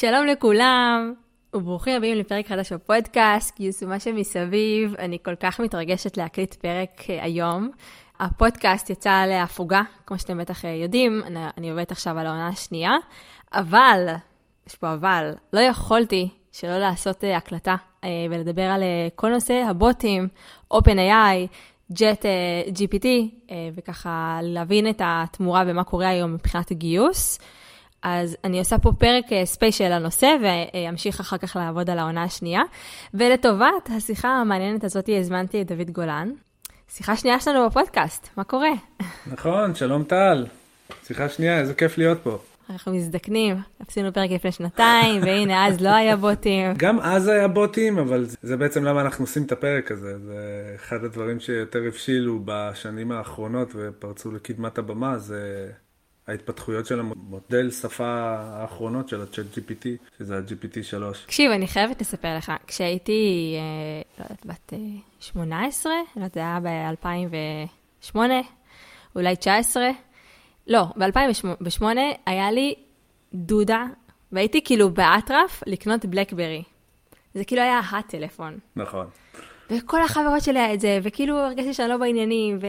שלום לכולם, וברוכים הבאים לפרק חדש בפודקאסט, גיוס ומה שמסביב. אני כל כך מתרגשת להקליט פרק אה, היום. הפודקאסט יצא להפוגה, כמו שאתם בטח אה, יודעים, אני, אני עובדת עכשיו על העונה השנייה, אבל, יש פה אבל, לא יכולתי שלא לעשות אה, הקלטה ולדבר על כל נושא הבוטים, OpenAI, ג'ט GPT, וככה להבין את התמורה ומה קורה היום מבחינת הגיוס. אז אני עושה פה פרק ספיישל אה, לנושא, ואמשיך אחר כך לעבוד על העונה השנייה. ולטובת השיחה המעניינת הזאת הזמנתי את דוד גולן. שיחה שנייה שלנו בפודקאסט, מה קורה? נכון, שלום טל. שיחה שנייה, איזה כיף להיות פה. אנחנו מזדקנים, עשינו פרק לפני שנתיים, והנה אז לא היה בוטים. גם אז היה בוטים, אבל זה בעצם למה אנחנו עושים את הפרק הזה. זה אחד הדברים שיותר הבשילו בשנים האחרונות ופרצו לקדמת הבמה, זה ההתפתחויות של המודל שפה האחרונות של ה-chat GPT, שזה ה-GPT 3. תקשיב, אני חייבת לספר לך, כשהייתי, אה, לא יודעת, בת 18, אה, לא יודעת, זה היה ב-2008, אולי 19, לא, ב-2008 היה לי דודה, והייתי כאילו באטרף לקנות בלקברי. זה כאילו היה הטלפון. נכון. וכל החברות שלי היה את זה, וכאילו הרגשתי שאני לא בעניינים, ו...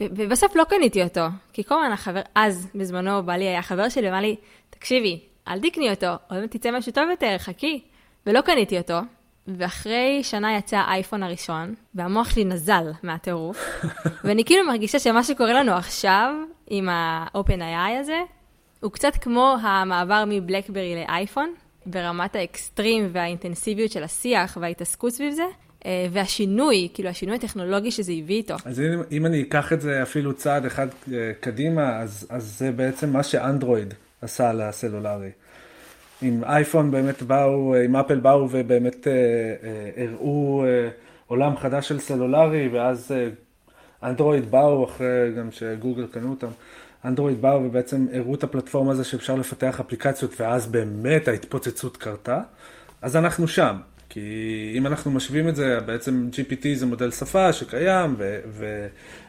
ובסוף לא קניתי אותו, כי כל הזמן החבר, אז בזמנו בעלי היה חבר שלי, ואמר לי, תקשיבי, אל תקני אותו, עוד מעט תצא משהו טוב יותר, חכי. ולא קניתי אותו, ואחרי שנה יצא האייפון הראשון, והמוח שלי נזל מהטירוף, ואני כאילו מרגישה שמה שקורה לנו עכשיו, עם ה-open הזה, הוא קצת כמו המעבר מבלקברי לאייפון, ברמת האקסטרים והאינטנסיביות של השיח וההתעסקות סביב זה, והשינוי, כאילו השינוי הטכנולוגי שזה הביא איתו. אז אם, אם אני אקח את זה אפילו צעד אחד אה, קדימה, אז, אז זה בעצם מה שאנדרואיד עשה לסלולרי. עם אייפון באמת באו, עם אפל באו ובאמת אה, אה, הראו אה, עולם חדש של סלולרי, ואז אה, אנדרואיד באו, אחרי גם שגוגל קנו אותם, אנדרואיד באו ובעצם הראו את הפלטפורמה הזו שאפשר לפתח אפליקציות, ואז באמת ההתפוצצות קרתה. אז אנחנו שם. כי אם אנחנו משווים את זה, בעצם GPT זה מודל שפה שקיים,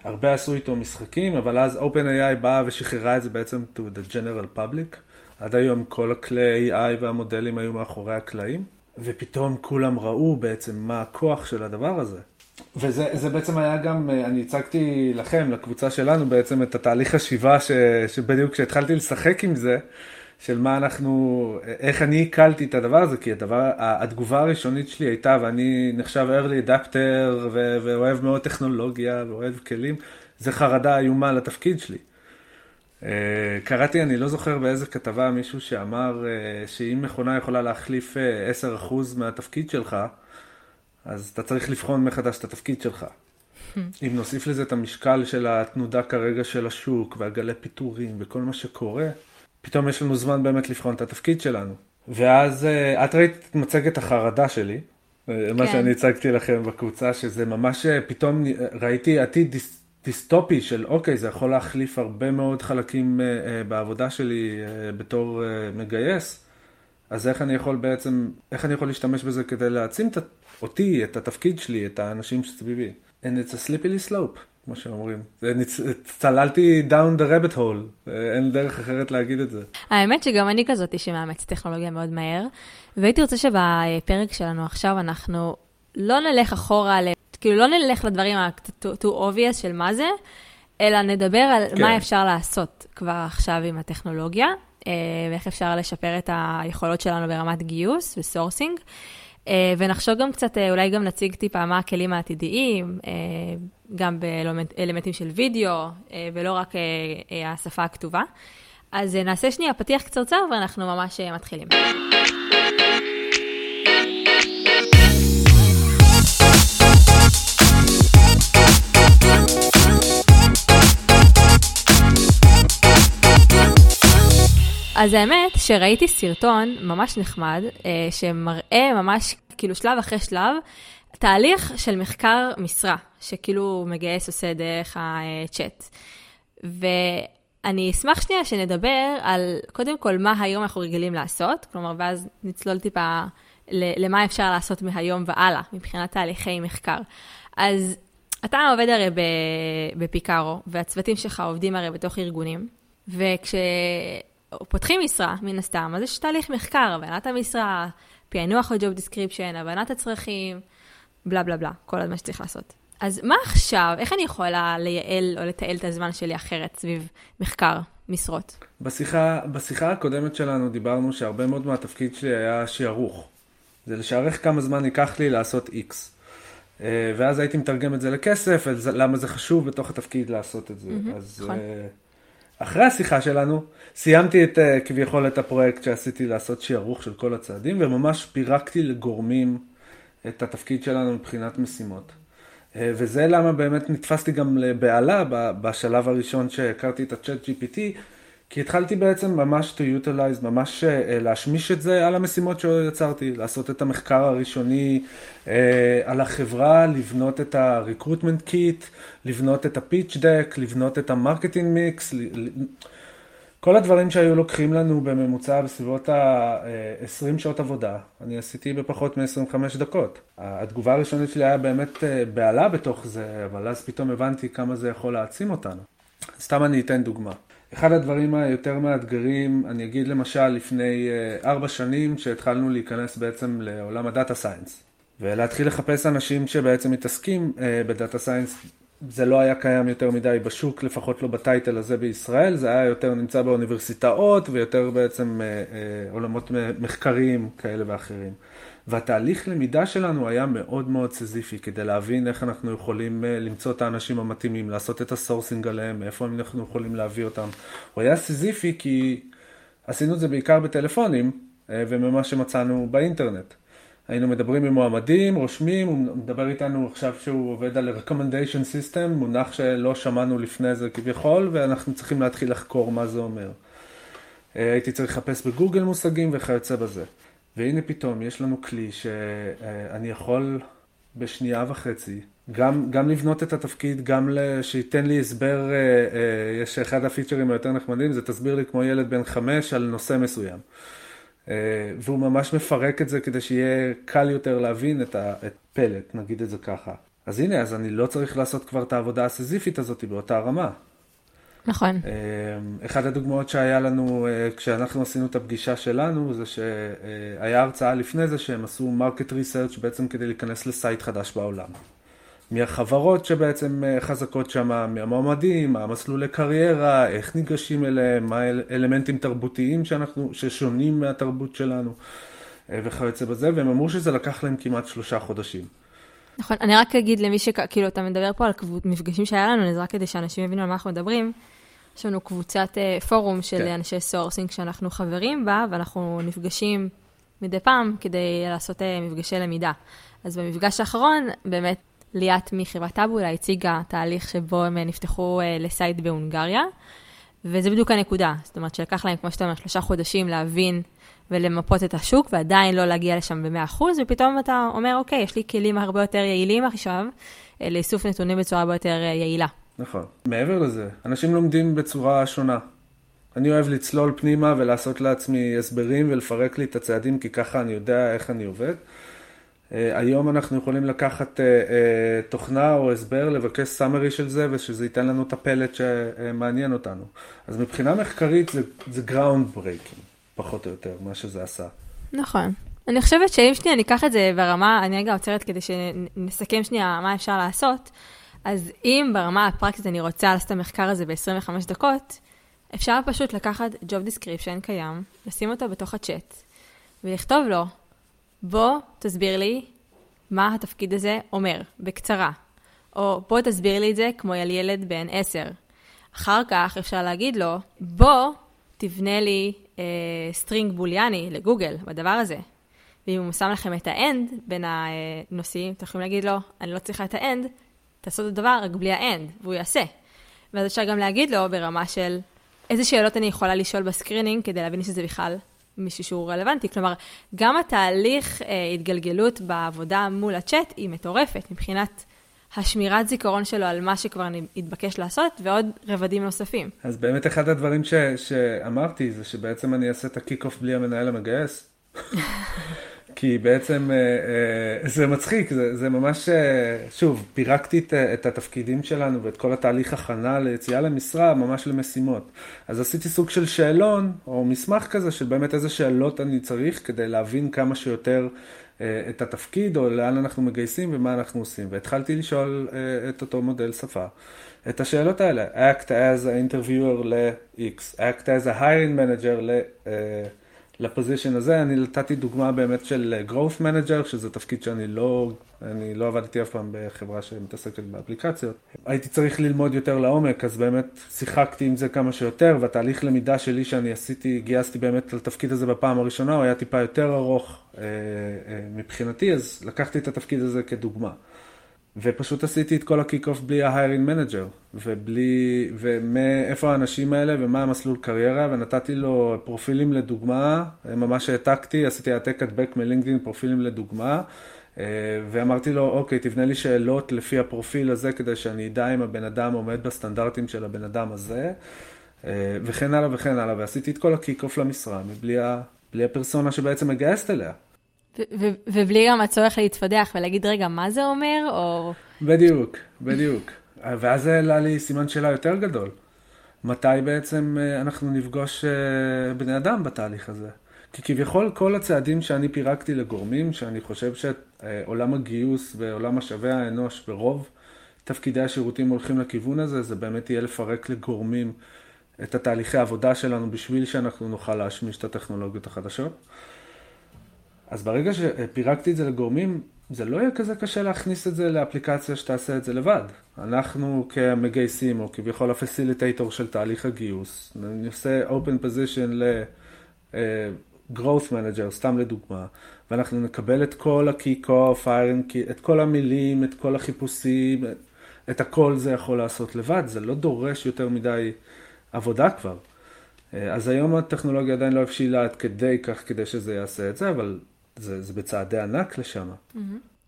והרבה עשו איתו משחקים, אבל אז OpenAI באה ושחררה את זה בעצם to the general public. עד היום כל הכלי AI והמודלים היו מאחורי הקלעים, ופתאום כולם ראו בעצם מה הכוח של הדבר הזה. וזה בעצם היה גם, אני הצגתי לכם, לקבוצה שלנו בעצם את התהליך השיבה ש, שבדיוק כשהתחלתי לשחק עם זה, של מה אנחנו, איך אני הקלתי את הדבר הזה, כי הדבר, התגובה הראשונית שלי הייתה, ואני נחשב early adapter ואוהב מאוד טכנולוגיה ואוהב כלים, זה חרדה איומה לתפקיד שלי. אה, קראתי, אני לא זוכר באיזה כתבה, מישהו שאמר אה, שאם מכונה יכולה להחליף 10% אה, מהתפקיד שלך, אז אתה צריך לבחון מחדש את התפקיד שלך. אם נוסיף לזה את המשקל של התנודה כרגע של השוק, והגלי פיטורים וכל מה שקורה, פתאום יש לנו זמן באמת לבחון את התפקיד שלנו. ואז אה, את ראית את מצגת החרדה שלי, אה, כן. מה שאני הצגתי לכם בקבוצה, שזה ממש אה, פתאום ראיתי עתיד דיס, דיסטופי של אוקיי, זה יכול להחליף הרבה מאוד חלקים בעבודה שלי בתור מגייס, אז איך אני יכול בעצם, איך אני יכול להשתמש בזה כדי להעצים את, אותי, את התפקיד שלי, את האנשים שסביבי. And it's a slippery slope. כמו שאומרים. צללתי down the rabbit hole, אין דרך אחרת להגיד את זה. האמת שגם אני כזאת שמאמצת טכנולוגיה מאוד מהר, והייתי רוצה שבפרק שלנו עכשיו אנחנו לא נלך אחורה, כאילו לא נלך לדברים ה-too obvious של מה זה, אלא נדבר על כן. מה אפשר לעשות כבר עכשיו עם הטכנולוגיה, אה, ואיך אפשר לשפר את היכולות שלנו ברמת גיוס ו sourcing. אה, ונחשוב גם קצת, אה, אולי גם נציג טיפה מה הכלים העתידיים, אה, גם באלמנטים של וידאו, ולא רק השפה הכתובה. אז נעשה שנייה פתיח קצרצר ואנחנו ממש מתחילים. אז האמת שראיתי סרטון ממש נחמד, אה, שמראה ממש כאילו שלב אחרי שלב, תהליך של מחקר משרה, שכאילו מגייס עושה דרך הצ'אט. ואני אשמח שנייה שנדבר על קודם כל מה היום אנחנו רגילים לעשות, כלומר, ואז נצלול טיפה למה אפשר לעשות מהיום והלאה, מבחינת תהליכי מחקר. אז אתה עובד הרי בפיקארו, והצוותים שלך עובדים הרי בתוך ארגונים, וכש... פותחים משרה, מן הסתם, אז יש תהליך מחקר, הבנת המשרה, פענוח ה-job description, הבנת הצרכים, בלה בלה בלה, כל מה שצריך לעשות. אז מה עכשיו, איך אני יכולה לייעל או לתעל את הזמן שלי אחרת סביב מחקר משרות? בשיחה, בשיחה הקודמת שלנו דיברנו שהרבה מאוד מהתפקיד שלי היה שערוך. זה לשערך כמה זמן ייקח לי לעשות X. אה, ואז הייתי מתרגם את זה לכסף, למה זה חשוב בתוך התפקיד לעשות את זה. Mm-hmm, אז נכון. אה, אחרי השיחה שלנו, סיימתי את, אה, כביכול את הפרויקט שעשיתי לעשות שערוך של כל הצעדים, וממש פירקתי לגורמים את התפקיד שלנו מבחינת משימות. וזה למה באמת נתפסתי גם לבהלה בשלב הראשון שהכרתי את ה-chat GPT, כי התחלתי בעצם ממש to utilize, ממש uh, להשמיש את זה על המשימות שיצרתי, לעשות את המחקר הראשוני uh, על החברה, לבנות את ה-recruitment kit, לבנות את ה-pitch deck, לבנות את ה-marketing mix, כל הדברים שהיו לוקחים לנו בממוצע בסביבות ה-20 שעות עבודה, אני עשיתי בפחות מ-25 דקות. התגובה הראשונית שלי היה באמת uh, בהלה בתוך זה, אבל אז פתאום הבנתי כמה זה יכול להעצים אותנו. סתם אני אתן דוגמה. אחד הדברים היותר מאתגרים, אני אגיד למשל לפני אה, ארבע שנים שהתחלנו להיכנס בעצם לעולם הדאטה סיינס ולהתחיל לחפש אנשים שבעצם מתעסקים אה, ב data science, זה לא היה קיים יותר מדי בשוק, לפחות לא ב title הזה בישראל, זה היה יותר נמצא באוניברסיטאות ויותר בעצם אה, עולמות מחקריים כאלה ואחרים. והתהליך למידה שלנו היה מאוד מאוד סיזיפי, כדי להבין איך אנחנו יכולים אה, למצוא את האנשים המתאימים, לעשות את ה sourcing עליהם, מאיפה אנחנו יכולים להביא אותם. הוא היה סיזיפי כי עשינו את זה בעיקר בטלפונים, אה, וממה שמצאנו באינטרנט. היינו מדברים עם מועמדים, רושמים, הוא מדבר איתנו עכשיו שהוא עובד על recommendation system, מונח שלא שמענו לפני זה כביכול, ואנחנו צריכים להתחיל לחקור מה זה אומר. אה, הייתי צריך לחפש בגוגל מושגים וכיוצא בזה. והנה פתאום יש לנו כלי שאני יכול בשנייה וחצי גם, גם לבנות את התפקיד, גם שייתן לי הסבר, אה, אה, יש אחד הפיצ'רים היותר נחמדים, זה תסביר לי כמו ילד בן חמש על נושא מסוים. אה, והוא ממש מפרק את זה כדי שיהיה קל יותר להבין את הפלט, נגיד את זה ככה. אז הנה, אז אני לא צריך לעשות כבר את העבודה הסיזיפית הזאת באותה רמה. נכון. אמ, אחד הדוגמאות שהיה לנו אה, כשאנחנו עשינו את הפגישה שלנו, זה שהיה הרצאה לפני זה שהם עשו market research בעצם כדי להיכנס ל site חדש בעולם. מהחברות שבעצם אה, חזקות שם, מהמועמדים, המסלולי קריירה, איך ניגשים אליהם, מה אלמנטים תרבותיים שאנחנו, ששונים מהתרבות שלנו אה, וכיוצא בזה, והם אמרו שזה לקח להם כמעט שלושה חודשים. נכון, אני רק אגיד למי ש... כאילו, אתה מדבר פה על מפגשים שהיה לנו, אז רק כדי שאנשים יבינו על מה אנחנו מדברים. יש לנו קבוצת אה, פורום של כן. אנשי sourcing שאנחנו חברים בה, ואנחנו נפגשים מדי פעם כדי לעשות אה, מפגשי למידה. אז במפגש האחרון, באמת, ליאת מחברת טאבולה הציגה תהליך שבו הם נפתחו אה, ל site בהונגריה, וזה בדיוק הנקודה. זאת אומרת שלקח להם, כמו שאתה אומר, שלושה חודשים להבין ולמפות את השוק, ועדיין לא להגיע לשם ב-100%, ופתאום אתה אומר, אוקיי, יש לי כלים הרבה יותר יעילים עכשיו אה, לאיסוף נתונים בצורה הרבה יותר אה, יעילה. נכון. מעבר לזה, אנשים לומדים בצורה שונה. אני אוהב לצלול פנימה ולעשות לעצמי הסברים ולפרק לי את הצעדים, כי ככה אני יודע איך אני עובד. Uh, היום אנחנו יכולים לקחת uh, uh, תוכנה או הסבר, לבקש סאמרי של זה, ושזה ייתן לנו את הפלט שמעניין אותנו. אז מבחינה מחקרית זה, זה ground breaking. פחות או יותר, מה שזה עשה. נכון. אני חושבת שאם שנייה ניקח את זה ברמה, אני רגע עוצרת כדי שנסכם שנייה מה אפשר לעשות, אז אם ברמה הפרקטית אני רוצה לעשות את המחקר הזה ב-25 דקות, אפשר פשוט לקחת job description קיים, לשים אותו בתוך הצ'אט, ולכתוב לו, בוא תסביר לי מה התפקיד הזה אומר, בקצרה. או בוא תסביר לי את זה כמו אל ילד בן 10. אחר כך אפשר להגיד לו, בוא תבנה לי string בוליאני לגוגל בדבר הזה. ואם הוא שם לכם את ה AND בין הנושאים, אתם יכולים להגיד לו, אני לא צריכה את ה AND, תעשו את הדבר רק בלי ה AND, והוא יעשה. ואז אפשר גם להגיד לו ברמה של איזה שאלות אני יכולה לשאול ב screening כדי להבין שזה בכלל מישהו שהוא רלוונטי. כלומר, גם התהליך אה, התגלגלות בעבודה מול הצ'אט היא מטורפת מבחינת השמירת זיכרון שלו על מה שכבר התבקש לעשות, ועוד רבדים נוספים. אז באמת אחד הדברים ש, שאמרתי זה שבעצם אני אעשה את הקיק אוף בלי המנהל המגייס. כי בעצם זה מצחיק, זה, זה ממש, שוב, פירקתי את, את התפקידים שלנו ואת כל התהליך הכנה ליציאה למשרה ממש למשימות. אז עשיתי סוג של שאלון או מסמך כזה של באמת איזה שאלות אני צריך כדי להבין כמה שיותר את התפקיד או לאן אנחנו מגייסים ומה אנחנו עושים. והתחלתי לשאול את אותו מודל שפה. את השאלות האלה, act as an interviewer ל-X, act as a hiring manager ל... לפוזיישן הזה, אני נתתי דוגמה באמת של growth manager, שזה תפקיד שאני לא, אני לא עבדתי אף פעם בחברה שמתעסקת באפליקציות. הייתי צריך ללמוד יותר לעומק, אז באמת שיחקתי עם זה כמה שיותר, והתהליך למידה שלי שאני עשיתי, גייסתי באמת לתפקיד הזה בפעם הראשונה, הוא היה טיפה יותר ארוך אה, אה, מבחינתי, אז לקחתי את התפקיד הזה כדוגמה. ופשוט עשיתי את כל ה kick-off בלי ה-hiring manager, ובלי, ומאיפה האנשים האלה ומה המסלול קריירה, ונתתי לו פרופילים לדוגמה, ממש העתקתי, עשיתי העתק הדבק מלינקדאין פרופילים לדוגמה, אה, ואמרתי לו, אוקיי, תבנה לי שאלות לפי הפרופיל הזה, כדי שאני אדע אם הבן אדם עומד בסטנדרטים של הבן אדם הזה, אה, וכן הלאה וכן הלאה, ועשיתי את כל ה kick-off למשרה, מבלי הפרסונה שבעצם מגייסת אליה. ובלי גם הצורך להתפדח ולהגיד, רגע, מה זה אומר, או... בדיוק, בדיוק. ואז העלה לי סימן שאלה יותר גדול. מתי בעצם אה, אנחנו נפגוש אה, בני אדם בתהליך הזה? כי כביכול כל הצעדים שאני פירקתי לגורמים, שאני חושב שעולם הגיוס ועולם משאבי האנוש ברוב תפקידי השירותים הולכים לכיוון הזה, זה באמת יהיה לפרק לגורמים את התהליכי העבודה שלנו בשביל שאנחנו נוכל להשמיש את הטכנולוגיות החדשות. אז ברגע שפירקתי את זה לגורמים, זה לא יהיה כזה קשה להכניס את זה לאפליקציה שתעשה את זה לבד. אנחנו כמגייסים, או כביכול הפסיליטייטור של תהליך הגיוס, אני עושה open position ל-growth manager, סתם לדוגמה, ואנחנו נקבל את כל ה-kick-off, את כל המילים, את כל החיפושים, את הכל זה יכול לעשות לבד, זה לא דורש יותר מדי עבודה כבר. אז היום הטכנולוגיה עדיין לא הבשילה עד כדי כך כדי שזה יעשה את זה, אבל זה, זה בצעדי ענק לשם. Mm-hmm.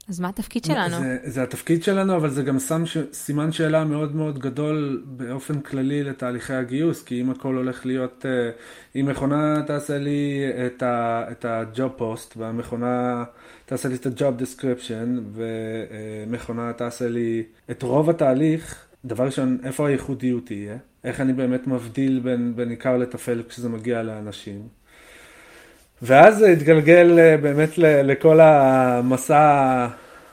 אז מה התפקיד שלנו? זה, זה התפקיד שלנו, אבל זה גם שם ש... סימן שאלה מאוד מאוד גדול באופן כללי לתהליכי הגיוס, כי אם הכל הולך להיות, אה, אם מכונה תעשה לי את, ה... את ה job post, והמכונה תעשה לי את ה job description, ומכונה תעשה לי את רוב התהליך, דבר ראשון, איפה הייחודיות תהיה? איך אני באמת מבדיל בין, בין עיקר לטפל כשזה מגיע לאנשים? ואז זה התגלגל אה, באמת לכל המסע,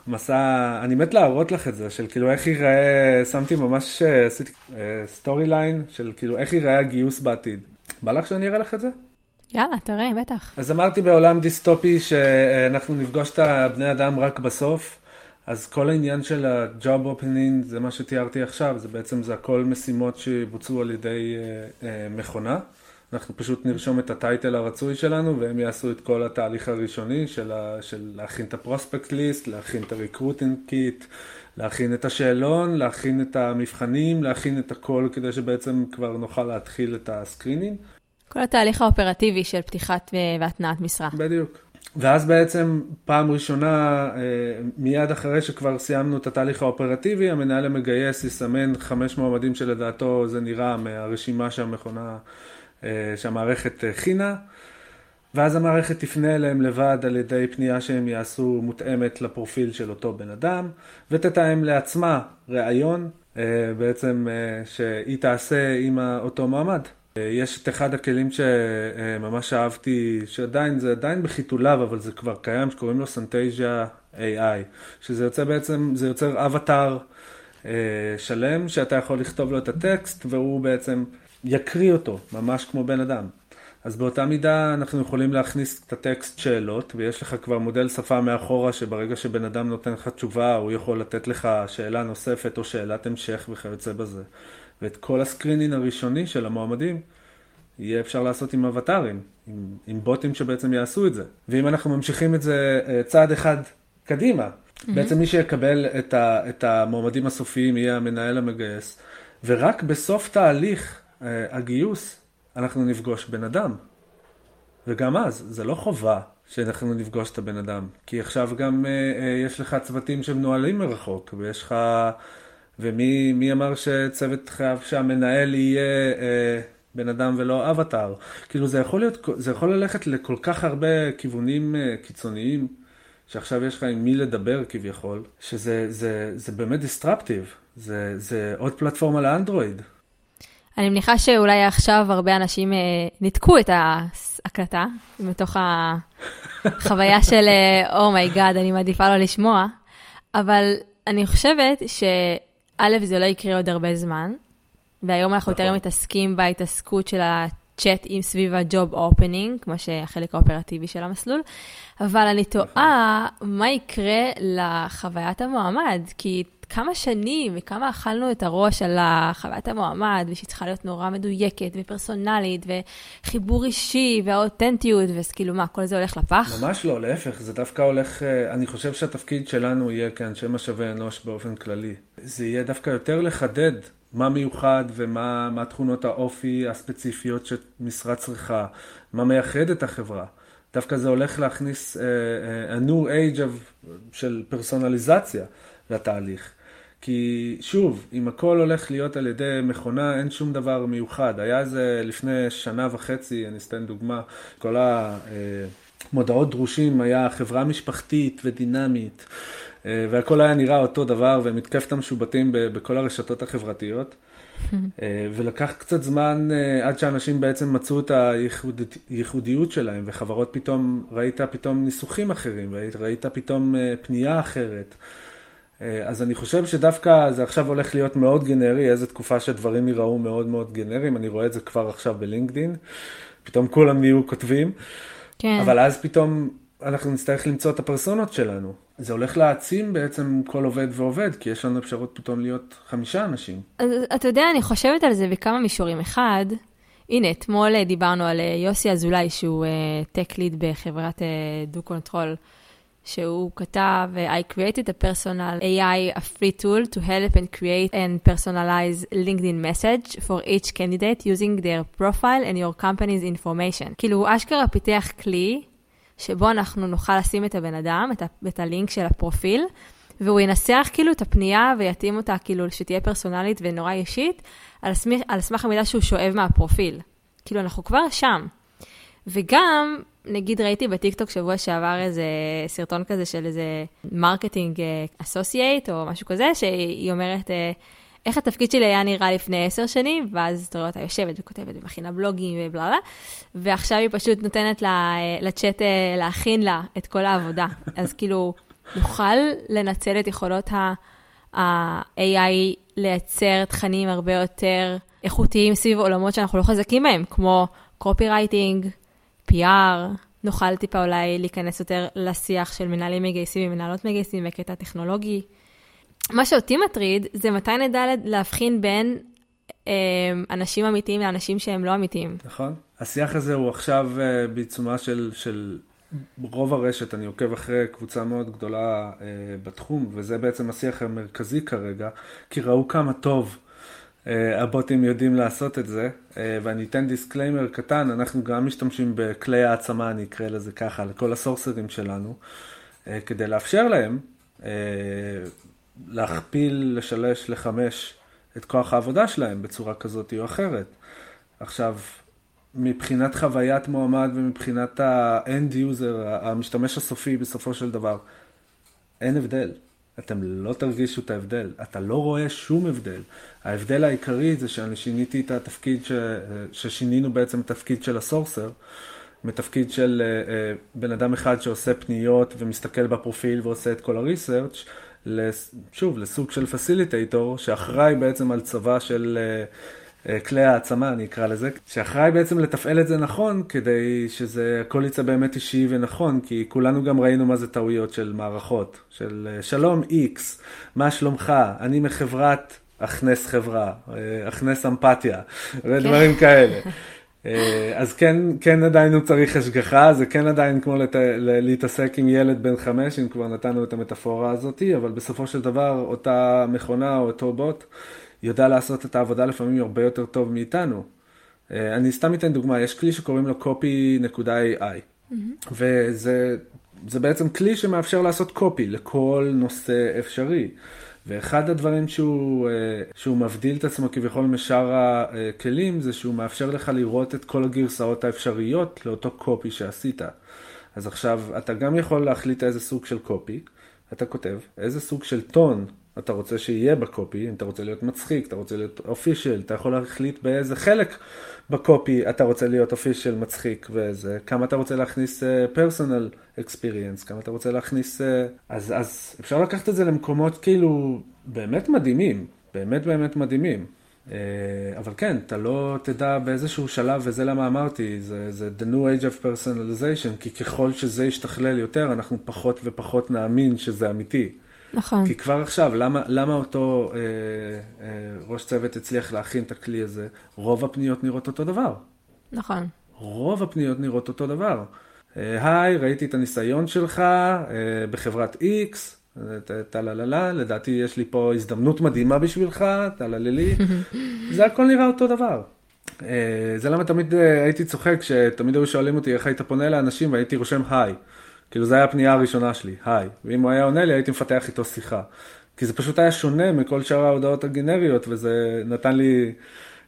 מסע, אני מת להראות לך את זה, של כאילו איך ייראה, שמתי ממש, אה, עשיתי story אה, line של כאילו איך ייראה הגיוס בעתיד. בא לך שאני אראה לך את זה? יאללה, תראה, בטח. אז אמרתי בעולם דיסטופי שאנחנו נפגוש את הבני אדם רק בסוף, אז כל העניין של ה-job opening זה מה שתיארתי עכשיו, זה בעצם, זה הכל משימות שבוצעו על ידי מכונה. אנחנו פשוט נרשום את ה title הרצוי שלנו והם יעשו את כל התהליך הראשוני של, ה, של להכין את ה prospect list, להכין את ה recruiting kit, להכין את השאלון, להכין את המבחנים, להכין את הכל כדי שבעצם כבר נוכל להתחיל את ה screening. כל התהליך האופרטיבי של פתיחת והתנעת משרה. בדיוק. ואז בעצם פעם ראשונה, אה, מיד אחרי שכבר סיימנו את התהליך האופרטיבי, המנהל המגייס יסמן חמש מועמדים שלדעתו זה נראה מהרשימה שהמכונה אה, שהמערכת הכינה, ואז המערכת תפנה אליהם לבד על ידי פנייה שהם יעשו מותאמת לפרופיל של אותו בן אדם, ותתאם לעצמה ראיון אה, בעצם אה, שהיא תעשה עם אותו מעמד. יש את אחד הכלים שממש אהבתי, שעדיין, זה עדיין בחיתוליו, אבל זה כבר קיים, שקוראים לו סנטייז'ה AI, שזה יוצא בעצם, זה יוצר אבטאר שלם, שאתה יכול לכתוב לו את הטקסט, והוא בעצם יקריא אותו, ממש כמו בן אדם. אז באותה מידה אנחנו יכולים להכניס את הטקסט שאלות, ויש לך כבר מודל שפה מאחורה שברגע שבן אדם נותן לך תשובה, הוא יכול לתת לך שאלה נוספת או שאלת המשך וכיוצא בזה. ואת כל ה screening הראשוני של המועמדים, יהיה אפשר לעשות עם אבטארים, עם, עם בוטים שבעצם יעשו את זה. ואם אנחנו ממשיכים את זה אה, צעד אחד קדימה, mm-hmm. בעצם מי שיקבל את, ה, את המועמדים הסופיים יהיה המנהל המגייס, ורק בסוף תהליך הגיוס, אנחנו נפגוש בן אדם. וגם אז, זה לא חובה שאנחנו נפגוש את הבן אדם. כי עכשיו גם אה, אה, יש לך צוותים שמנוהלים מרחוק, ויש לך... ומי אמר שצוות חייב שהמנהל יהיה בן אדם ולא אבטאר. כאילו זה יכול להיות, זה יכול ללכת לכל כך הרבה כיוונים אה, קיצוניים, שעכשיו יש לך עם מי לדבר כביכול, שזה זה, זה באמת disruptive, זה, זה עוד פלטפורמה לאנדרואיד. אני מניחה שאולי עכשיו הרבה אנשים אה, ניתקו את ההקלטה מתוך החוויה של oh my god, oh אני מעדיפה לא לשמוע, אבל אני חושבת שא', זה לא יקרה עוד הרבה זמן, והיום אנחנו יותר נכון. מתעסקים בהתעסקות של הצ'אט עם סביב ה job opening, כמו שהחלק האופרטיבי של המסלול, אבל אני תוהה נכון. מה יקרה לחוויית המועמד, כי כמה שנים וכמה אכלנו את הראש על חוויית המועמד, ושהיא צריכה להיות נורא מדויקת ופרסונלית, וחיבור אישי והאותנטיות, ואז כאילו מה, כל זה הולך לפח? ממש לא, להפך, זה דווקא הולך, אה, אני חושב שהתפקיד שלנו יהיה כאנשי משאבי אנוש באופן כללי. זה יהיה דווקא יותר לחדד מה מיוחד ומה תכונות האופי הספציפיות שמשרה צריכה, מה מייחד את החברה. דווקא זה הולך להכניס uh, a new age of, של פרסונליזציה לתהליך. כי שוב, אם הכל הולך להיות על ידי מכונה, אין שום דבר מיוחד. היה איזה לפני שנה וחצי, אני אסתן דוגמה, כל המודעות דרושים היה חברה משפחתית ודינמית, אה, והכל היה נראה אותו דבר, ומתקפת המשובטים בכל הרשתות החברתיות. אה, ולקח קצת זמן אה, עד שאנשים בעצם מצאו את הייחודיות שלהם, וחברות פתאום, ראית פתאום ניסוחים אחרים, ראית פתאום פנייה אחרת. אה, אז אני חושב שדווקא זה עכשיו הולך להיות מאוד גנרי, איזה תקופה שדברים ייראו מאוד מאוד גנריים, אני רואה את זה כבר עכשיו בלינקדין, פתאום כולם נהיו כותבים, כן. אבל אז פתאום אנחנו נצטרך למצוא את הפרסונות שלנו. זה הולך להעצים בעצם כל עובד ועובד, כי יש לנו אפשרות פתאום להיות חמישה אנשים. אז אתה יודע, אני חושבת על זה בכמה מישורים. אחד, הנה, אתמול דיברנו על אה, יוסי אזולאי, שהוא טק uh, ליד בחברת דו uh. שהוא כתב, I created a personal AI, a free tool to help and create and personalize LinkedIn message for each candidate using their profile and your company's information. כאילו, הוא אשכרה פיתח כלי שבו אנחנו נוכל לשים את הבן אדם, את, ה- את הלינק של הפרופיל, והוא ינסח כאילו את הפנייה ויתאים אותה כאילו שתהיה פרסונלית ונורא אישית, על סמך, על סמך המידע שהוא שואב מהפרופיל. כאילו, אנחנו כבר שם. וגם, נגיד ראיתי בטיקטוק שבוע שעבר איזה סרטון כזה של איזה marketing associate או משהו כזה, שהיא אומרת, אה, איך התפקיד שלי היה נראה לפני עשר שנים, ואז אתה רואה אותה יושבת וכותבת ומכינה בלוגים ובלה ועכשיו היא פשוט נותנת אה, לצ'אט אה, להכין לה את כל העבודה. אז כאילו, נוכל לנצל את יכולות ה-AI לייצר תכנים הרבה יותר איכותיים סביב עולמות שאנחנו לא חזקים בהם, כמו קופי רייטינג, PR, נוכל טיפה אולי להיכנס יותר לשיח של מנהלים מגייסים ומנהלות מגייסים בקטע טכנולוגי. מה שאותי מטריד זה מתי נדע להבחין בין אה, אנשים אמיתיים לאנשים שהם לא אמיתיים. נכון. השיח הזה הוא עכשיו אה, בעיצומה של, של רוב הרשת, אני עוקב אחרי קבוצה מאוד גדולה אה, בתחום, וזה בעצם השיח המרכזי כרגע, כי ראו כמה טוב. אה, הבוטים יודעים לעשות את זה, אה, ואני אתן disclaimer קטן, אנחנו גם משתמשים בכלי העצמה, אני אקרא לזה ככה, לכל הסורסרים שלנו, אה, כדי לאפשר להם להכפיל, לשלש, לחמש את כוח העבודה שלהם בצורה כזאת או אחרת. עכשיו, מבחינת חוויית מועמד ומבחינת ה-end user, המשתמש הסופי בסופו של דבר, אין הבדל. אתם לא תרגישו את ההבדל, אתה לא רואה שום הבדל. ההבדל העיקרי זה שאני שיניתי את התפקיד, ש... ששינינו בעצם את התפקיד של הסורסר, מתפקיד של uh, uh, בן אדם אחד שעושה פניות ומסתכל בפרופיל ועושה את כל הריסרצ', שוב, לסוג של פסיליטייטור, שאחראי בעצם על צבא של... Uh, כלי העצמה, אני אקרא לזה, שאחראי בעצם לתפעל את זה נכון, כדי שזה הכל יצא באמת אישי ונכון, כי כולנו גם ראינו מה זה טעויות של מערכות, של שלום איקס, מה שלומך, אני מחברת אכנס חברה, אכנס אמפתיה, ודברים כן. כאלה. אז כן, כן עדיין הוא צריך השגחה, זה כן עדיין כמו לת... להתעסק עם ילד בן חמש, אם כבר נתנו את המטאפורה הזאתי, אבל בסופו של דבר אותה מכונה או אותו בוט יודע לעשות את העבודה לפעמים הרבה יותר טוב מאיתנו. אה, אני סתם אתן דוגמה, יש כלי שקוראים לו copy.ai, mm-hmm. וזה בעצם כלי שמאפשר לעשות copy לכל נושא אפשרי. ואחד הדברים שהוא, שהוא מבדיל את עצמו כביכול משאר הכלים, זה שהוא מאפשר לך לראות את כל הגרסאות האפשריות לאותו קופי שעשית. אז עכשיו, אתה גם יכול להחליט איזה סוג של קופי, אתה כותב, איזה סוג של טון אתה רוצה שיהיה בקופי, אם אתה רוצה להיות מצחיק, אתה רוצה להיות אופישל, אתה יכול להחליט באיזה חלק בקופי אתה רוצה להיות אופישל, מצחיק ואיזה, כמה אתה רוצה להכניס פרסונל uh, אקספיריאנס, כמה אתה רוצה להכניס, uh, אז, אז אפשר לקחת את זה למקומות כאילו באמת מדהימים, באמת באמת מדהימים. Uh, אבל כן, אתה לא תדע באיזשהו שלב, וזה למה אמרתי, זה, זה the new age of personalization, כי ככל שזה ישתכלל יותר, אנחנו פחות ופחות נאמין שזה אמיתי. נכון. כי כבר עכשיו, למה, למה אותו אה, אה, ראש צוות הצליח להכין את הכלי הזה? רוב הפניות נראות אותו דבר. נכון. רוב הפניות נראות אותו דבר. אה, היי, ראיתי את הניסיון שלך אה, בחברת X, טה-לה-לה-לה, לדעתי יש לי פה הזדמנות מדהימה בשבילך, טה-לה-לה-לי, זה הכל נראה אותו דבר. אה, זה למה תמיד אה, הייתי צוחק, שתמיד היו שואלים אותי איך היית פונה לאנשים והייתי רושם היי. כאילו זו הייתה הפנייה הראשונה שלי, היי. ואם הוא היה עונה לי, הייתי מפתח איתו שיחה. כי זה פשוט היה שונה מכל שאר ההודעות הגנריות, וזה נתן לי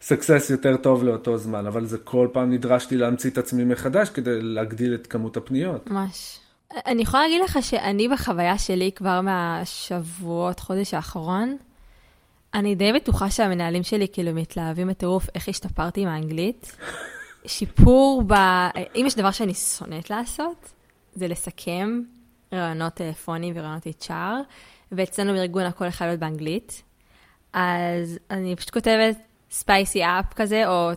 סקסס יותר טוב לאותו זמן. אבל זה כל פעם נדרשתי להמציא את עצמי מחדש כדי להגדיל את כמות הפניות. ממש. אני יכולה להגיד לך שאני בחוויה שלי כבר מהשבועות, חודש האחרון, אני די בטוחה שהמנהלים שלי כאילו מתלהבים בטירוף איך השתפרתי עם האנגלית. שיפור ב... אם יש דבר שאני שונאת לעשות, זה לסכם רעיונות טלפונים ורעיונות HR, ואצלנו בארגון הכל יכול להיות באנגלית. אז אני פשוט כותבת ספייסי אפ כזה, או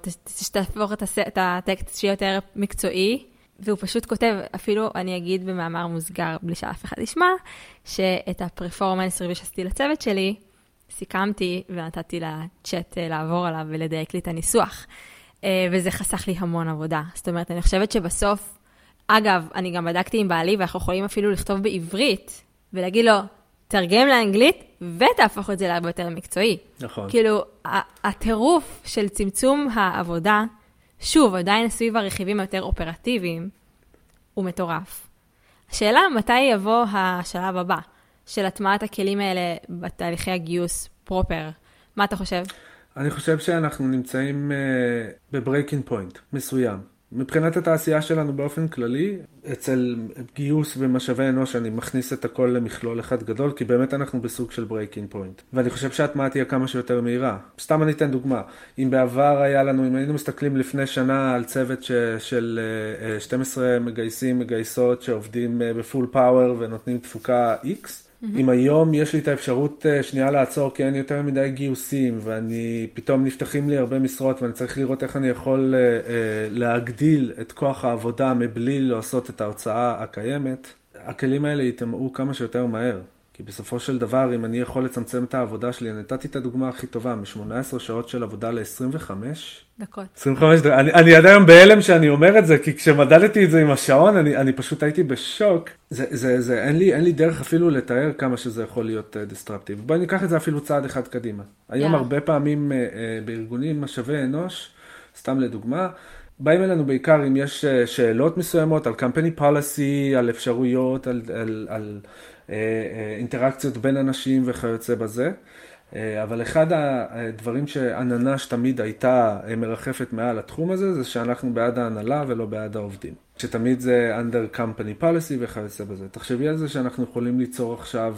תהפוך את הטקסט שיהיה יותר מקצועי, והוא פשוט כותב, אפילו אני אגיד במאמר מוסגר, בלי שאף אחד ישמע, שאת הפרפורמנס ריבי שעשיתי לצוות שלי, סיכמתי ונתתי לצ'אט אה, לעבור עליו ולדייק לי את הניסוח. אה, וזה חסך לי המון עבודה. זאת אומרת, אני חושבת שבסוף אגב, אני גם בדקתי עם בעלי, ואנחנו יכולים אפילו לכתוב בעברית, ולהגיד לו, תרגם לאנגלית, ותהפוך את זה להרבה יותר מקצועי. נכון. כאילו, הטירוף של צמצום העבודה, שוב, עדיין סביב הרכיבים היותר אופרטיביים, הוא מטורף. השאלה, מתי יבוא השלב הבא של הטמעת הכלים האלה בתהליכי הגיוס פרופר? מה אתה חושב? אני חושב שאנחנו נמצאים אה, ב breaking point מסוים. מבחינת התעשייה שלנו באופן כללי, אצל גיוס ומשאבי אנוש אני מכניס את הכל למכלול אחד גדול, כי באמת אנחנו בסוג של breaking point. ואני חושב שההטמעה תהיה כמה שיותר מהירה. סתם אני אתן דוגמה. אם בעבר היה לנו, אם היינו מסתכלים לפני שנה על צוות ש, של 12 אה, מגייסים, מגייסות שעובדים אה, ב full power ונותנים תפוקה X. אם היום יש לי את האפשרות אה, שנייה לעצור כי אין יותר מדי גיוסים ואני פתאום נפתחים לי הרבה משרות ואני צריך לראות איך אני יכול uh, uh, להגדיל את כוח העבודה מבלי לעשות את ההוצאה הקיימת, הכלים האלה יטמעו כמה שיותר מהר. כי בסופו של דבר, אם אני יכול לצמצם את העבודה שלי, נתתי את הדוגמה הכי טובה, מ-18 שעות של עבודה ל-25. דקות. 25 דקות. אני, אני עד היום בהלם שאני אומר את זה, כי כשמדדתי את זה עם השעון, אני, אני פשוט הייתי בשוק. זה, זה, זה, אין לי, אין לי דרך אפילו לתאר כמה שזה יכול להיות דיסטרפטיב. Uh, בואי ניקח את זה אפילו צעד אחד קדימה. היום yeah. הרבה פעמים uh, uh, בארגונים משאבי אנוש, סתם לדוגמה, באים אלינו בעיקר אם יש שאלות מסוימות על company policy, על אפשרויות, על... על, על אה, אה, אינטראקציות בין אנשים וכיוצא בזה. אה, אבל אחד הדברים שעננש תמיד הייתה מרחפת מעל התחום הזה, זה שאנחנו בעד ההנהלה ולא בעד העובדים. שתמיד זה under company policy וכיוצא בזה. תחשבי על זה שאנחנו יכולים ליצור עכשיו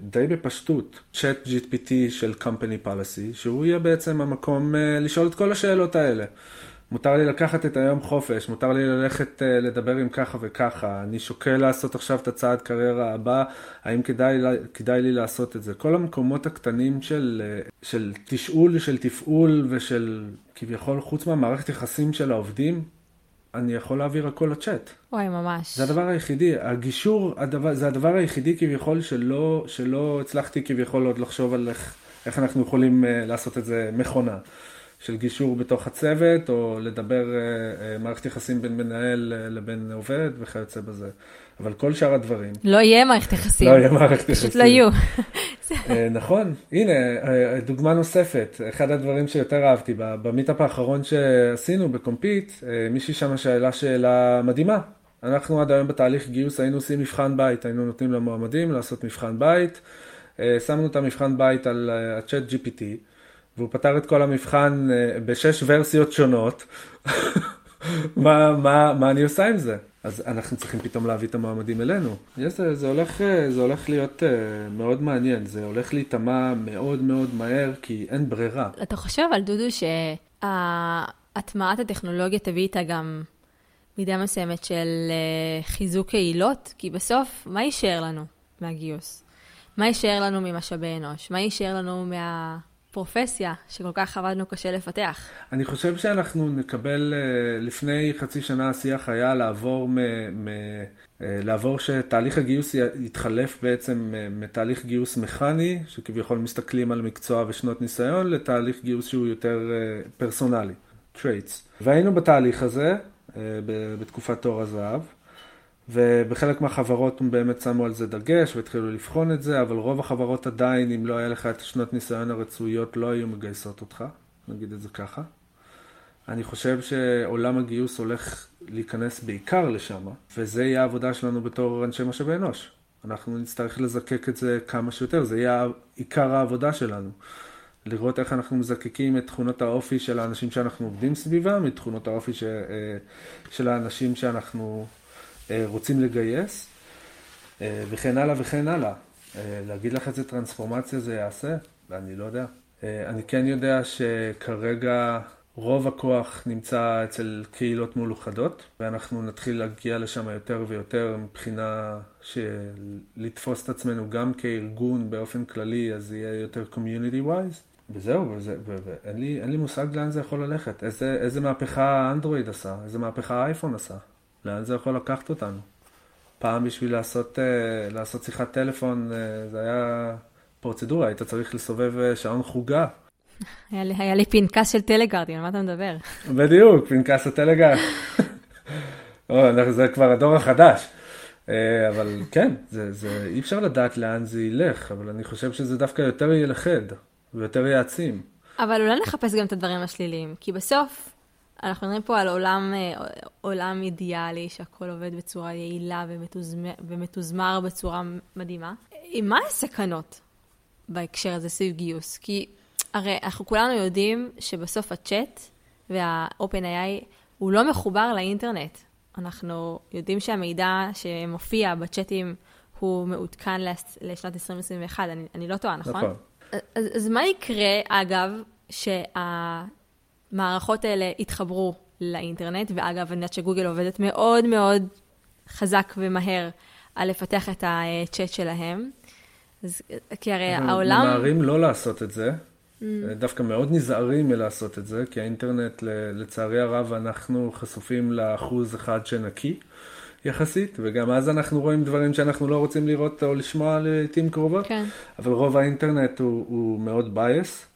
די בפשטות chat GPT של company policy, שהוא יהיה בעצם המקום לשאול את כל השאלות האלה. מותר לי לקחת את היום חופש, מותר לי ללכת uh, לדבר עם ככה וככה, אני שוקל לעשות עכשיו את הצעד קריירה הבא, האם כדאי, כדאי לי לעשות את זה? כל המקומות הקטנים של, uh, של תשאול, של תפעול ושל כביכול חוץ מהמערכת יחסים של העובדים, אני יכול להעביר הכל לצ'אט. וואי, ממש. זה הדבר היחידי, הגישור, הדבר, זה הדבר היחידי כביכול שלא, שלא הצלחתי כביכול עוד לחשוב על איך, איך אנחנו יכולים אה, לעשות את זה מכונה. של גישור בתוך הצוות, או לדבר אה, אה, מערכת יחסים בין מנהל אה, לבין עובד וכיוצא בזה. אבל כל שאר הדברים. לא יהיה מערכת יחסים. לא יהיה מערכת יחסים. פשוט לא יהיו. נכון, הנה, דוגמה נוספת. אחד הדברים שיותר אהבתי, ב meetup האחרון שעשינו בקומפיט, מישהי שם שאלה שאלה מדהימה. אנחנו עד היום בתהליך גיוס היינו עושים מבחן בית, היינו נותנים למועמדים לעשות מבחן בית. שמנו את המבחן בית על ה-chat GPT, והוא פתר את כל המבחן בשש ורסיות שונות. מה, מה, מה אני עושה עם זה? אז אנחנו צריכים פתאום להביא את המועמדים אלינו. זה, זה, הולך, זה הולך להיות מאוד מעניין, זה הולך להיטמע מאוד מאוד מהר, כי אין ברירה. אתה חושב על דודו שהטמעת הטכנולוגיה תביא איתה גם מידה מסוימת של חיזוק קהילות? כי בסוף, מה יישאר לנו מהגיוס? מה יישאר לנו ממשאבי אנוש? מה יישאר לנו מה... פרופסיה שכל כך עבדנו קשה לפתח. אני חושב שאנחנו נקבל, אה, לפני חצי שנה השיח היה לעבור, מ, מ, אה, לעבור שתהליך הגיוס יתחלף בעצם אה, מתהליך גיוס מכני, שכביכול מסתכלים על מקצוע ושנות ניסיון, לתהליך גיוס שהוא יותר פרסונלי, traits. והיינו בתהליך הזה בתקופת תור הזהב. ובחלק מהחברות באמת שמו על זה דגש והתחילו לבחון את זה, אבל רוב החברות עדיין, אם לא היה לך את השנות ניסיון הרצויות, לא היו מגייסות אותך, נגיד את זה ככה. אני חושב שעולם הגיוס הולך להיכנס בעיקר לשם, וזה יהיה העבודה שלנו בתור אנשי משאבי אנוש. אנחנו נצטרך לזקק את זה כמה שיותר, זה יהיה עיקר העבודה שלנו. לראות איך אנחנו מזקקים את תכונות האופי של האנשים שאנחנו עובדים סביבם, את תכונות האופי ש... אה, של האנשים שאנחנו רוצים לגייס, אה, וכן הלאה וכן הלאה. אה, להגיד לך איזה טרנספורמציה זה יעשה? אני לא יודע. אני כן יודע שכרגע רוב הכוח נמצא אצל קהילות מאוחדות, ואנחנו נתחיל להגיע לשם יותר ויותר מבחינה של לתפוס את עצמנו גם כארגון באופן כללי, אז יהיה יותר community wise. וזהו, וזה, ואין לי, לי מושג לאן זה יכול ללכת. איזה, איזה מהפכה האנדרואיד עשה, איזה מהפכה האייפון עשה. לאן זה יכול לקחת אותנו? פעם בשביל לעשות, uh, לעשות שיחת טלפון, uh, זה היה פרוצדורה, היית צריך לסובב uh, שעון חוגה. היה לי, היה לי פנקס של טלגרדים, על מה אתה מדבר? בדיוק, פנקס הטלגרד. זה כבר הדור החדש. אבל כן, זה, זה, אי אפשר לדעת לאן זה ילך, אבל אני חושב שזה דווקא יותר ילכד ויותר יעצים. אבל אולי נחפש גם את הדברים השליליים, כי בסוף אנחנו מדברים פה על עולם, אה, עולם אידיאלי, שהכל עובד בצורה יעילה ומתוזמר, ומתוזמר בצורה מדהימה. מה הסכנות בהקשר הזה סביב גיוס? כי הרי אנחנו כולנו יודעים שבסוף הצ'אט וה-open AI הוא לא מחובר לאינטרנט. אנחנו יודעים שהמידע שמופיע בצ'אטים הוא מעודכן לשנת 2021, אני, אני לא טועה, נכון? נכון. אז, אז מה יקרה, אגב, שה... המערכות האלה יתחברו לאינטרנט, ואגב, אני יודעת שגוגל עובדת מאוד מאוד חזק ומהר על לפתח את הצ'אט שלהם. אז, כי הרי העולם... ממהרים לא לעשות את זה, mm. דווקא מאוד נזהרים מלעשות את זה, כי האינטרנט, לצערי הרב, אנחנו חשופים לאחוז אחד שנקי. יחסית, וגם אז אנחנו רואים דברים שאנחנו לא רוצים לראות או לשמוע לעיתים קרובות, כן. אבל רוב האינטרנט הוא, הוא מאוד bias,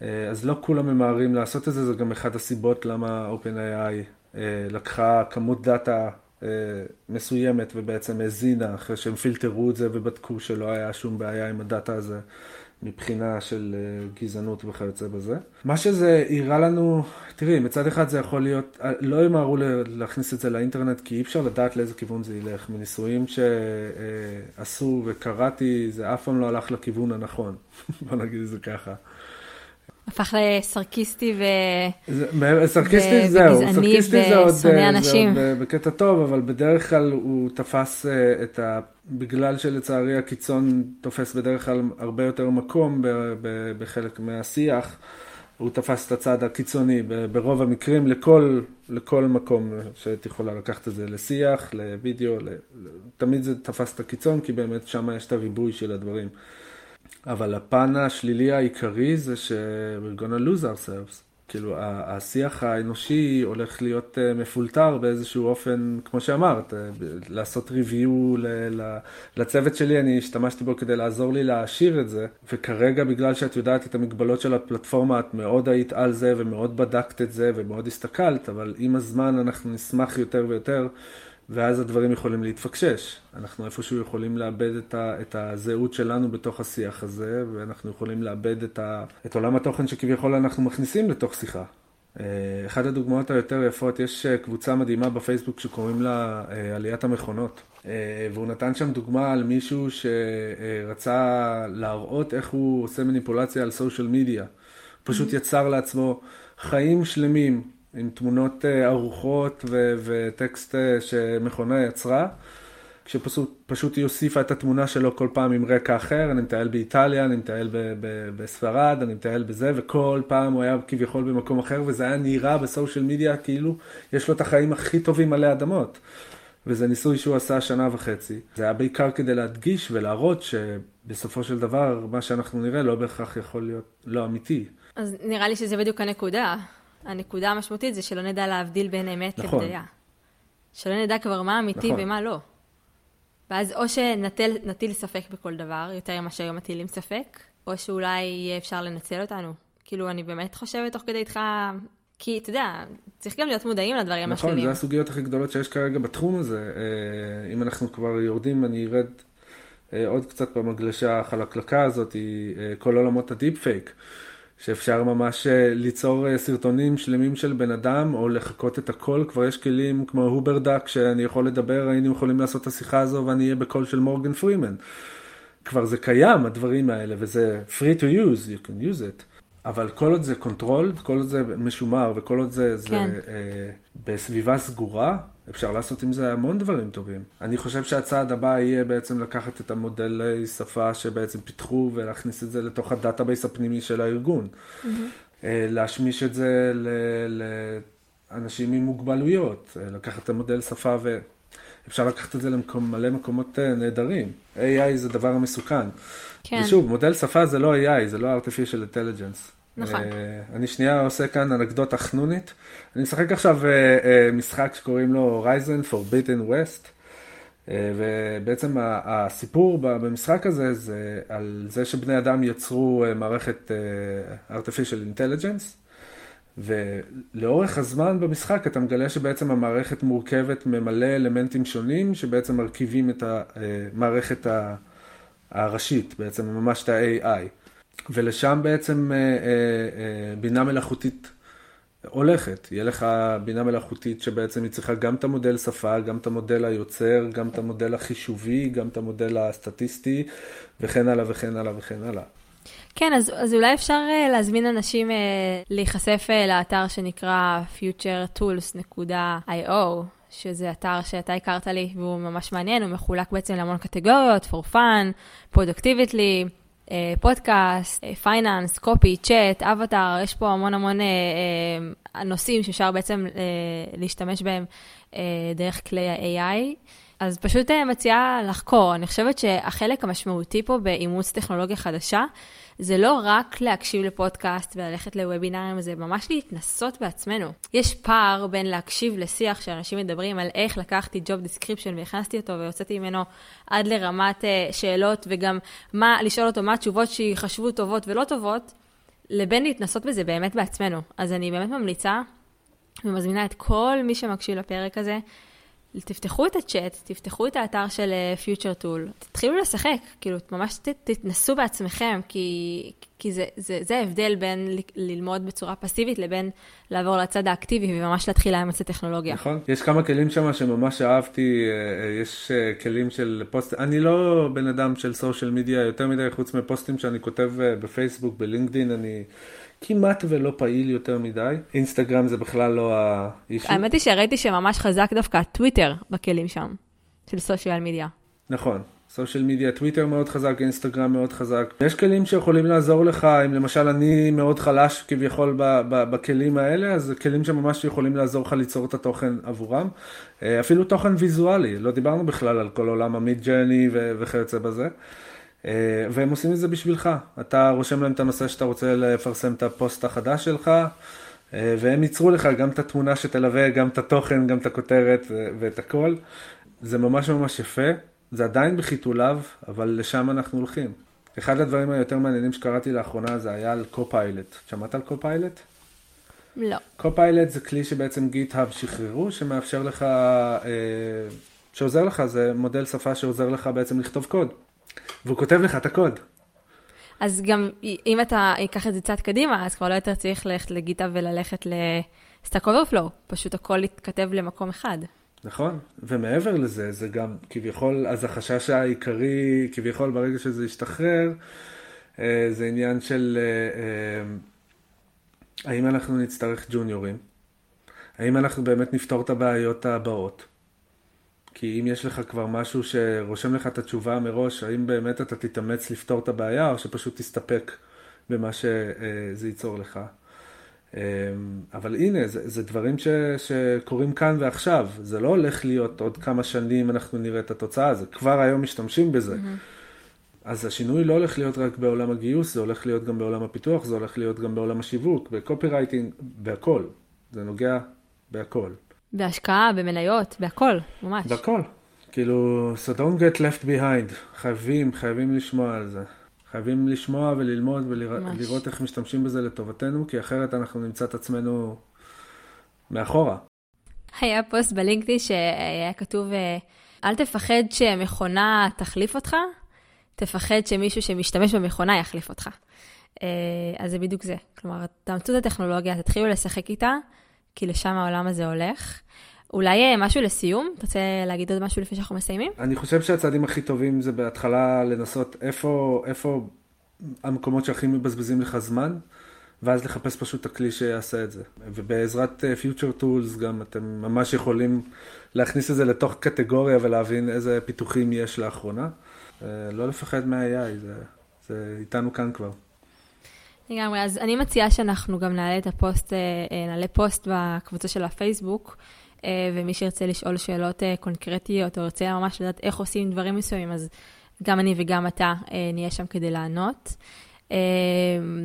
אז לא כולם ממהרים לעשות את זה, זה גם אחת הסיבות למה OpenAI אה, לקחה כמות דאטה אה, מסוימת ובעצם הזינה אחרי שהם פילטרו את זה ובדקו שלא היה שום בעיה עם הדאטה הזה מבחינה של גזענות וכיוצא בזה. מה שזה הראה לנו, תראי, מצד אחד זה יכול להיות, לא ימהרו להכניס את זה לאינטרנט כי אי אפשר לדעת לאיזה כיוון זה ילך. מניסויים שעשו וקראתי, זה אף פעם לא הלך לכיוון הנכון, בוא נגיד את זה ככה. הפך לסרקיסטי ו... סרקיסטי זהו, סרקיסטי זה עוד, זה עוד בקטע טוב, אבל בדרך כלל הוא תפס אה, את ה... בגלל שלצערי הקיצון תופס בדרך כלל הרבה יותר מקום בחלק מהשיח, הוא תפס את הצד הקיצוני ברוב המקרים לכל, לכל מקום שאת יכולה לקחת את זה לשיח, לוידאו, תמיד זה תפס את הקיצון, כי באמת שם יש את הריבוי של הדברים. אבל הפן השלילי העיקרי זה ש- we're gonna lose ourselves. כאילו, השיח האנושי הולך להיות אה, מפולטר באיזשהו אופן, כמו שאמרת, אה, לעשות ריוויו לצוות שלי, אני השתמשתי בו כדי לעזור לי להעשיר את זה, וכרגע בגלל שאת יודעת את המגבלות של הפלטפורמה, את מאוד היית על זה ומאוד בדקת את זה ומאוד הסתכלת, אבל עם הזמן אנחנו נשמח יותר ויותר ואז הדברים יכולים להתפקשש. אנחנו איפשהו יכולים לאבד את, ה, את הזהות שלנו בתוך השיח הזה, ואנחנו יכולים לאבד את, ה, את עולם התוכן שכביכול אנחנו מכניסים לתוך שיחה. אחת הדוגמאות היותר יפות, יש קבוצה מדהימה בפייסבוק שקוראים לה עליית המכונות. והוא נתן שם דוגמה על מישהו שרצה להראות איך הוא עושה מניפולציה על סושיאל מדיה. פשוט mm-hmm. יצר לעצמו חיים שלמים עם תמונות ארוחות וטקסט שמכונה יצרה. כשפשוט היא הוסיפה את התמונה שלו כל פעם עם רקע אחר, אני מטייל באיטליה, אני מטייל בספרד, אני מטייל בזה, וכל פעם הוא היה כביכול במקום אחר, וזה היה נראה בסושיאל מדיה כאילו יש לו את החיים הכי טובים עלי אדמות. וזה ניסוי שהוא עשה שנה וחצי. זה היה בעיקר כדי להדגיש ולהראות שבסופו של דבר, מה שאנחנו נראה לא בהכרח יכול להיות לא אמיתי. אז נראה לי שזה בדיוק הנקודה. הנקודה המשמעותית זה שלא נדע להבדיל בין אמת נכון. לבדיה. שלא נדע כבר מה אמיתי נכון. ומה לא. ואז או שנטיל ספק בכל דבר, יותר ממה שהיום מטילים ספק, או שאולי יהיה אפשר לנצל אותנו. כאילו, אני באמת חושבת תוך כדי איתך, כי אתה יודע, צריך גם להיות מודעים לדברים השונים. נכון, זה הסוגיות הכי גדולות שיש כרגע בתחום הזה. אה, אם אנחנו כבר יורדים, אני ארד אה, עוד קצת במגלשה החלקלקה הזאת, אה, כל עולמות ה deep fake. שאפשר ממש אה, ליצור אה, סרטונים שלמים של בן אדם, או לחקות את הכל, כבר יש כלים כמו Overdub, שאני יכול לדבר, היינו יכולים לעשות את השיחה הזו ואני אהיה בקול של מורגן פרימן. כבר זה קיים, הדברים האלה, וזה free to use, you can use it. אבל כל עוד זה control, כל עוד זה משומר, וכל עוד זה, כן. זה אה, בסביבה סגורה, אפשר לעשות עם זה המון דברים טובים. אני חושב שהצעד הבא יהיה בעצם לקחת את המודלי שפה שבעצם פיתחו ולהכניס את זה לתוך ה database הפנימי של הארגון. Mm-hmm. להשמיש את זה לאנשים עם מוגבלויות, אה, לקחת את המודל שפה ואפשר לקחת את זה למלא מקומות אה, נהדרים. AI זה דבר מסוכן. כן. ושוב, מודל שפה זה לא AI, זה לא artificial intelligence. נכון. אני שנייה עושה כאן אנקדוטה חנונית. אני משחק עכשיו אה, אה, משחק שקוראים לו Horizon Forbidden West, אה, ובעצם הסיפור במשחק הזה זה על זה שבני אדם יצרו מערכת artificial intelligence, ולאורך הזמן במשחק אתה מגלה שבעצם המערכת מורכבת ממלא אלמנטים שונים שבעצם מרכיבים את המערכת הראשית, בעצם ממש את ה-AI. ולשם בעצם בינה מלאכותית הולכת. יהיה לך בינה מלאכותית שבעצם היא צריכה גם את המודל שפה, גם את המודל היוצר, גם את המודל החישובי, גם את המודל הסטטיסטי, וכן הלאה וכן הלאה וכן הלאה. כן, אז, אז אולי אפשר להזמין אנשים uh, להיחשף uh, לאתר שנקרא futuretools.io, שזה אתר שאתה הכרת לי והוא ממש מעניין, הוא מחולק בעצם להמון קטגוריות, for fun, productively. פודקאסט, פייננס, קופי, צ'אט, אבטאר, יש פה המון המון אה, אה, נושאים שאפשר בעצם אה, להשתמש בהם דרך כלי ה-AI. אז פשוט מציעה לחקור. אני חושבת שהחלק המשמעותי פה באימוץ טכנולוגיה חדשה, זה לא רק להקשיב לפודקאסט וללכת לוובינארים, זה ממש להתנסות בעצמנו. יש פער בין להקשיב לשיח שאנשים מדברים על איך לקחתי job description והכנסתי אותו והוצאתי ממנו עד לרמת uh, שאלות וגם מה, לשאול אותו מה התשובות שיחשבו טובות ולא טובות, לבין להתנסות בזה באמת בעצמנו. אז אני באמת ממליצה ומזמינה את כל מי שמקשיב לפרק הזה תפתחו את הצ'אט, תפתחו את האתר של פיוטר uh, טול, תתחילו לשחק, כאילו, ממש ת, תתנסו בעצמכם, כי, כי זה, זה, זה ההבדל בין ל, ללמוד בצורה פסיבית לבין לעבור לצד האקטיבי וממש להתחיל לאמץ את הטכנולוגיה. נכון, יש כמה כלים שם שממש אהבתי, אה, אה, יש כלים של פוסט, אני לא בן אדם של social media יותר מדי, חוץ מפוסטים שאני כותב בפייסבוק, בלינקדין, אני... כמעט ולא פעיל יותר מדי. אינסטגרם זה בכלל לא ה issue. האמת היא שראיתי שממש חזק דווקא טוויטר בכלים שם, של social media. נכון. social media, טוויטר מאוד חזק, אינסטגרם מאוד חזק. יש כלים שיכולים לעזור לך, אם למשל אני מאוד חלש כביכול ב- ב- בכלים האלה, אז כלים שממש יכולים לעזור לך ליצור את התוכן עבורם. אה, אפילו תוכן ויזואלי, לא דיברנו בכלל על כל עולם ה Midjourney וכיוצא בזה. אה, והם עושים את זה בשבילך. אתה רושם להם את הנושא שאתה רוצה לפרסם את הפוסט החדש שלך, אה, והם ייצרו לך גם את התמונה שתלווה, גם את התוכן, גם את הכותרת ואת הכל. זה ממש ממש יפה, זה עדיין בחיתוליו, אבל לשם אנחנו הולכים. אחד הדברים היותר מעניינים שקראתי לאחרונה זה היה על Copilot. שמעת על Copilot? לא. Copilot זה כלי שבעצם GitHub שחררו, שמאפשר לך, אה, שעוזר לך, זה מודל שפה שעוזר לך בעצם לכתוב קוד. והוא כותב לך את הקוד. אז גם אם אתה ייקח את זה צעד קדימה, אז כבר לא יותר צריך ללכת ל GitHub וללכת ל Stack Overflow, פשוט הכל יתכתב למקום אחד. נכון, ומעבר לזה, זה גם כביכול, אז החשש העיקרי, כביכול ברגע שזה ישתחרר, אה, זה עניין של אה, אה, האם אנחנו נצטרך ג'וניורים, האם אנחנו באמת נפתור את הבעיות הבאות. כי אם יש לך כבר משהו שרושם לך את התשובה מראש, האם באמת אתה תתאמץ לפתור את הבעיה, או שפשוט תסתפק במה שזה ייצור לך. אמ, אבל הנה, זה, זה דברים ש, שקורים כאן ועכשיו. זה לא הולך להיות עוד כמה שנים אנחנו נראה את התוצאה, זה כבר היום משתמשים בזה. Mm-hmm. אז השינוי לא הולך להיות רק בעולם הגיוס, זה הולך להיות גם בעולם הפיתוח, זה הולך להיות גם בעולם השיווק, בקופי רייטינג, בהכל. זה נוגע בהכל. בהשקעה, במניות, בהכל, ממש. בהכל. כאילו, so don't get left behind. חייבים, חייבים לשמוע על זה. חייבים לשמוע וללמוד ולראות איך משתמשים בזה לטובתנו, כי אחרת אנחנו נמצא את עצמנו מאחורה. היה פוסט בלינקדאין שהיה כתוב, אה, אל תפחד שמכונה תחליף אותך, תפחד שמישהו שמשתמש במכונה יחליף אותך. אה, אז זה בדיוק זה. כלומר, תאמצו את הטכנולוגיה, תתחילו לשחק איתה, כי לשם העולם הזה הולך. אולי אה, משהו לסיום? אתה רוצה להגיד עוד משהו לפני שאנחנו מסיימים? אני חושב שהצעדים הכי טובים זה בהתחלה לנסות איפה, איפה המקומות שהכי מבזבזים לך זמן, ואז לחפש פשוט את הכלי שיעשה את זה. ובעזרת uh, Future Tools גם אתם ממש יכולים להכניס את זה לתוך קטגוריה ולהבין איזה פיתוחים יש לאחרונה. Uh, לא לפחד מה-AI, זה, זה איתנו כאן כבר. לגמרי, אז אני מציעה שאנחנו גם נעלה את הפוסט, נעלה פוסט בקבוצה של הפייסבוק. אה, ומי שירצה לשאול שאלות אה, קונקרטיות, או ירצה ממש לדעת איך עושים דברים מסוימים, אז גם אני וגם אתה אה, נהיה שם כדי לענות.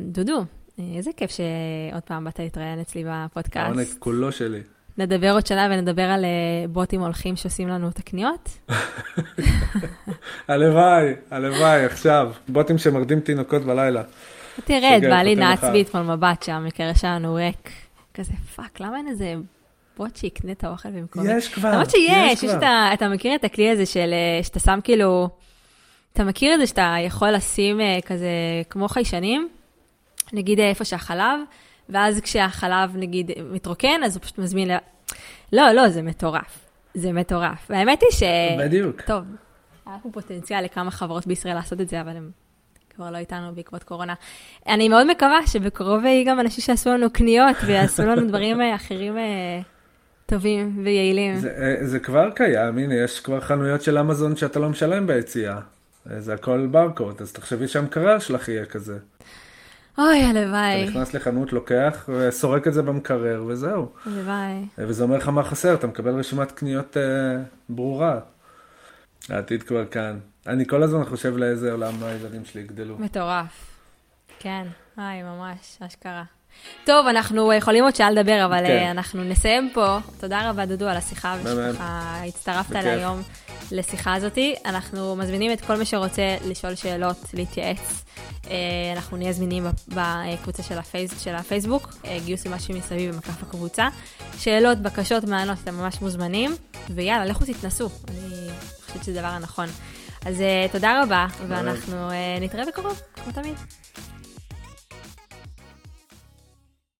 דודו, איזה כיף שעוד פעם באת להתראיין אצלי בפודקאסט. העונג כולו שלי. נדבר עוד שנה ונדבר על בוטים הולכים שעושים לנו את הקניות? הלוואי, הלוואי, עכשיו. בוטים שמרדים תינוקות בלילה. תרד, בא לי נעץ בי אתמול מבט שם, מקרה שלנו ריק. כזה, פאק, למה אין איזה בוט שיקנה את האוכל במקום... יש כבר, למרות שיש, יש אתה, אתה מכיר את הכלי הזה של, אה, שאתה שם כאילו, אתה מכיר את זה שאתה יכול לשים אה, כזה כמו חיישנים, נגיד אה, איפה שהחלב, ואז כשהחלב נגיד מתרוקן, אז הוא פשוט מזמין ל... לא, לא, זה מטורף. זה מטורף. והאמת היא ש... בדיוק. טוב, היה פה פוטנציאל לכמה חברות בישראל לעשות את זה, אבל הם כבר לא איתנו בעקבות קורונה. אני מאוד מקווה שבקרוב יהיו גם אנשים שיעשו לנו קניות ויעשו לנו דברים אחרים טובים ויעילים. זה, אה, זה כבר קיים, הנה, יש כבר חנויות של אמזון שאתה לא משלם ביציאה. אה, זה הכל ברקוד, אז תחשבי שהמקרר שלך יהיה כזה. אוי, הלוואי. אתה נכנס לחנות, לוקח, וסורק את זה במקרר, וזהו. הלוואי. אה, וזה אומר לך מה חסר, אתה מקבל רשימת קניות אה, ברורה. העתיד כבר כאן. אני כל הזמן חושב לאיזה עולם הילדים שלי יגדלו. מטורף. כן, היי, ממש, אשכרה. טוב, אנחנו יכולים עוד שעה לדבר, אבל כן. אנחנו נסיים פה. תודה רבה, דודו, על השיחה, ושככה הצטרפת להיום לשיחה הזאתי. אנחנו מזמינים את כל מי שרוצה לשאול שאלות, להתייעץ. אה, אנחנו נהיה זמינים בקבוצה של, הפייס, של הפייסבוק, אה, גיוס למשהו מסביב במקף הקבוצה. שאלות, בקשות, מענות, אתם ממש מוזמנים. ויאללה, לכו תתנסו, אני חושבת שזה הדבר הנכון. אז uh, תודה רבה, ואנחנו uh, נתראה בקרוב, כמו תמיד.